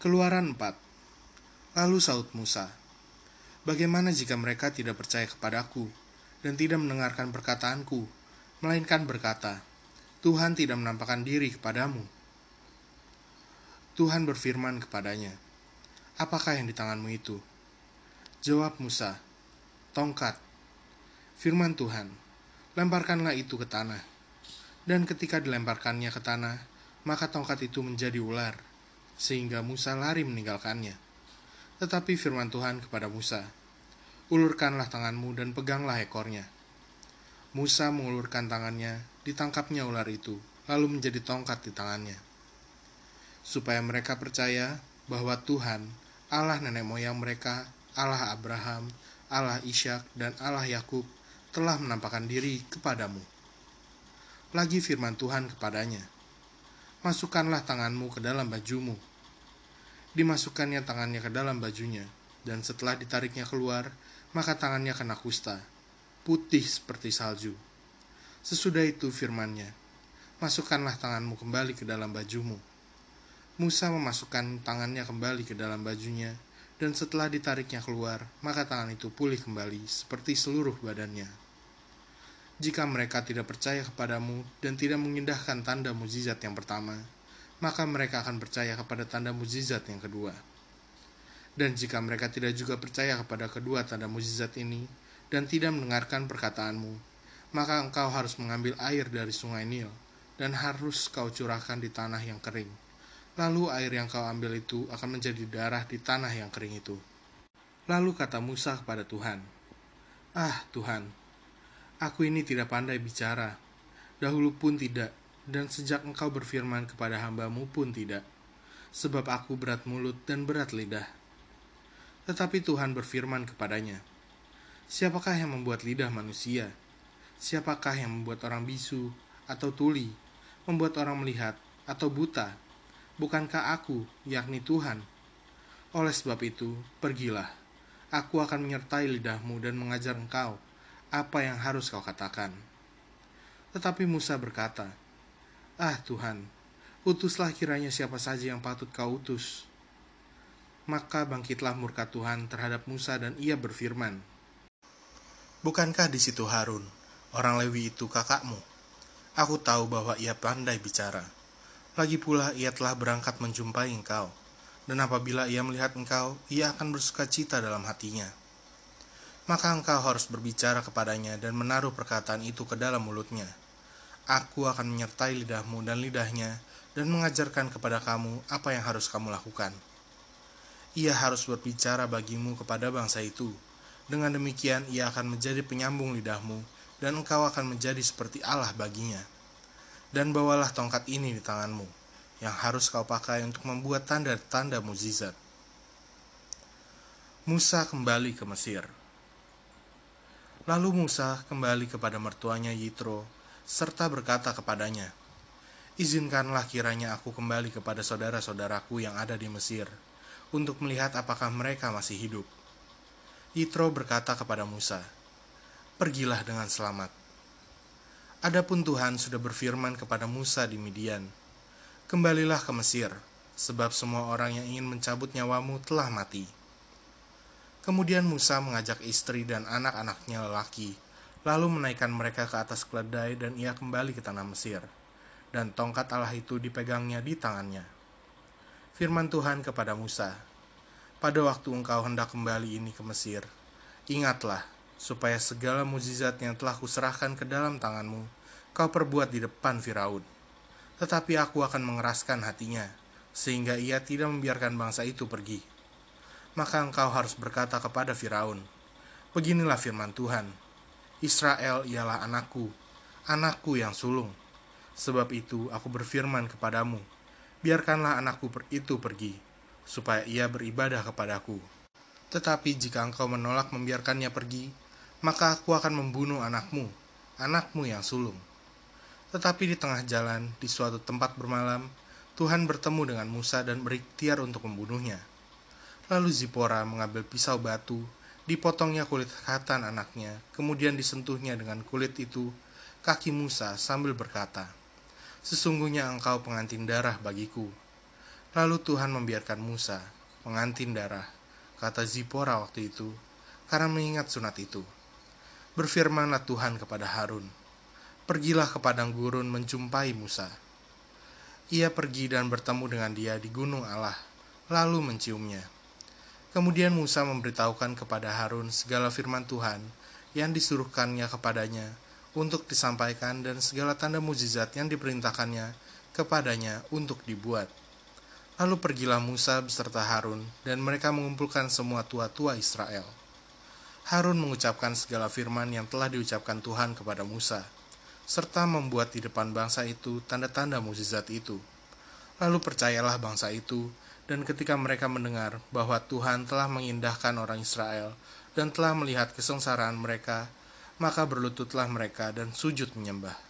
Keluaran 4 Lalu saut Musa, Bagaimana jika mereka tidak percaya kepadaku dan tidak mendengarkan perkataanku, melainkan berkata, Tuhan tidak menampakkan diri kepadamu. Tuhan berfirman kepadanya, Apakah yang di tanganmu itu? Jawab Musa, Tongkat. Firman Tuhan, lemparkanlah itu ke tanah. Dan ketika dilemparkannya ke tanah, maka tongkat itu menjadi ular, sehingga Musa lari meninggalkannya. Tetapi firman Tuhan kepada Musa, Ulurkanlah tanganmu dan peganglah ekornya. Musa mengulurkan tangannya, ditangkapnya ular itu, lalu menjadi tongkat di tangannya. Supaya mereka percaya bahwa Tuhan, Allah nenek moyang mereka, Allah Abraham, Allah Ishak, dan Allah Yakub telah menampakkan diri kepadamu. Lagi firman Tuhan kepadanya, Masukkanlah tanganmu ke dalam bajumu. Dimasukkannya tangannya ke dalam bajunya, dan setelah ditariknya keluar, maka tangannya kena kusta, putih seperti salju. Sesudah itu firmannya, masukkanlah tanganmu kembali ke dalam bajumu. Musa memasukkan tangannya kembali ke dalam bajunya, dan setelah ditariknya keluar, maka tangan itu pulih kembali seperti seluruh badannya. Jika mereka tidak percaya kepadamu dan tidak mengindahkan tanda mukjizat yang pertama, maka mereka akan percaya kepada tanda mukjizat yang kedua. Dan jika mereka tidak juga percaya kepada kedua tanda mukjizat ini dan tidak mendengarkan perkataanmu, maka engkau harus mengambil air dari sungai Nil dan harus kau curahkan di tanah yang kering. Lalu air yang kau ambil itu akan menjadi darah di tanah yang kering itu. Lalu kata Musa kepada Tuhan, Ah Tuhan, aku ini tidak pandai bicara, dahulu pun tidak, dan sejak engkau berfirman kepada hambamu pun tidak, sebab aku berat mulut dan berat lidah tetapi Tuhan berfirman kepadanya, Siapakah yang membuat lidah manusia? Siapakah yang membuat orang bisu atau tuli, membuat orang melihat atau buta? Bukankah aku, yakni Tuhan? Oleh sebab itu, pergilah. Aku akan menyertai lidahmu dan mengajar engkau apa yang harus kau katakan. Tetapi Musa berkata, Ah Tuhan, utuslah kiranya siapa saja yang patut kau utus maka bangkitlah murka Tuhan terhadap Musa dan ia berfirman, Bukankah di situ Harun, orang Lewi itu kakakmu? Aku tahu bahwa ia pandai bicara. Lagi pula ia telah berangkat menjumpai engkau, dan apabila ia melihat engkau, ia akan bersuka cita dalam hatinya. Maka engkau harus berbicara kepadanya dan menaruh perkataan itu ke dalam mulutnya. Aku akan menyertai lidahmu dan lidahnya, dan mengajarkan kepada kamu apa yang harus kamu lakukan.' ia harus berbicara bagimu kepada bangsa itu. Dengan demikian, ia akan menjadi penyambung lidahmu, dan engkau akan menjadi seperti Allah baginya. Dan bawalah tongkat ini di tanganmu, yang harus kau pakai untuk membuat tanda-tanda mukjizat. Musa kembali ke Mesir. Lalu Musa kembali kepada mertuanya Yitro, serta berkata kepadanya, Izinkanlah kiranya aku kembali kepada saudara-saudaraku yang ada di Mesir, untuk melihat apakah mereka masih hidup. Yitro berkata kepada Musa, "Pergilah dengan selamat." Adapun Tuhan sudah berfirman kepada Musa di Midian, "Kembalilah ke Mesir, sebab semua orang yang ingin mencabut nyawamu telah mati." Kemudian Musa mengajak istri dan anak-anaknya lelaki, lalu menaikkan mereka ke atas keledai dan ia kembali ke tanah Mesir. Dan tongkat Allah itu dipegangnya di tangannya firman Tuhan kepada Musa, "Pada waktu engkau hendak kembali ini ke Mesir, ingatlah supaya segala mukjizat yang telah kuserahkan ke dalam tanganmu, kau perbuat di depan Firaun. Tetapi aku akan mengeraskan hatinya, sehingga ia tidak membiarkan bangsa itu pergi. Maka engkau harus berkata kepada Firaun, Beginilah firman Tuhan, Israel ialah anakku, anakku yang sulung. Sebab itu aku berfirman kepadamu, biarkanlah anakku itu pergi, supaya ia beribadah kepadaku. Tetapi jika engkau menolak membiarkannya pergi, maka aku akan membunuh anakmu, anakmu yang sulung. Tetapi di tengah jalan, di suatu tempat bermalam, Tuhan bertemu dengan Musa dan berikhtiar untuk membunuhnya. Lalu Zipora mengambil pisau batu, dipotongnya kulit khatan anaknya, kemudian disentuhnya dengan kulit itu kaki Musa sambil berkata, Sesungguhnya engkau pengantin darah bagiku. Lalu Tuhan membiarkan Musa mengantin darah, kata Zipora waktu itu, karena mengingat sunat itu. Berfirmanlah Tuhan kepada Harun, Pergilah ke padang gurun menjumpai Musa. Ia pergi dan bertemu dengan dia di gunung Allah, lalu menciumnya. Kemudian Musa memberitahukan kepada Harun segala firman Tuhan yang disuruhkannya kepadanya untuk disampaikan dan segala tanda mujizat yang diperintahkannya kepadanya untuk dibuat. Lalu pergilah Musa beserta Harun, dan mereka mengumpulkan semua tua-tua Israel. Harun mengucapkan segala firman yang telah diucapkan Tuhan kepada Musa, serta membuat di depan bangsa itu tanda-tanda mukjizat itu. Lalu percayalah bangsa itu, dan ketika mereka mendengar bahwa Tuhan telah mengindahkan orang Israel dan telah melihat kesengsaraan mereka, maka berlututlah mereka dan sujud menyembah.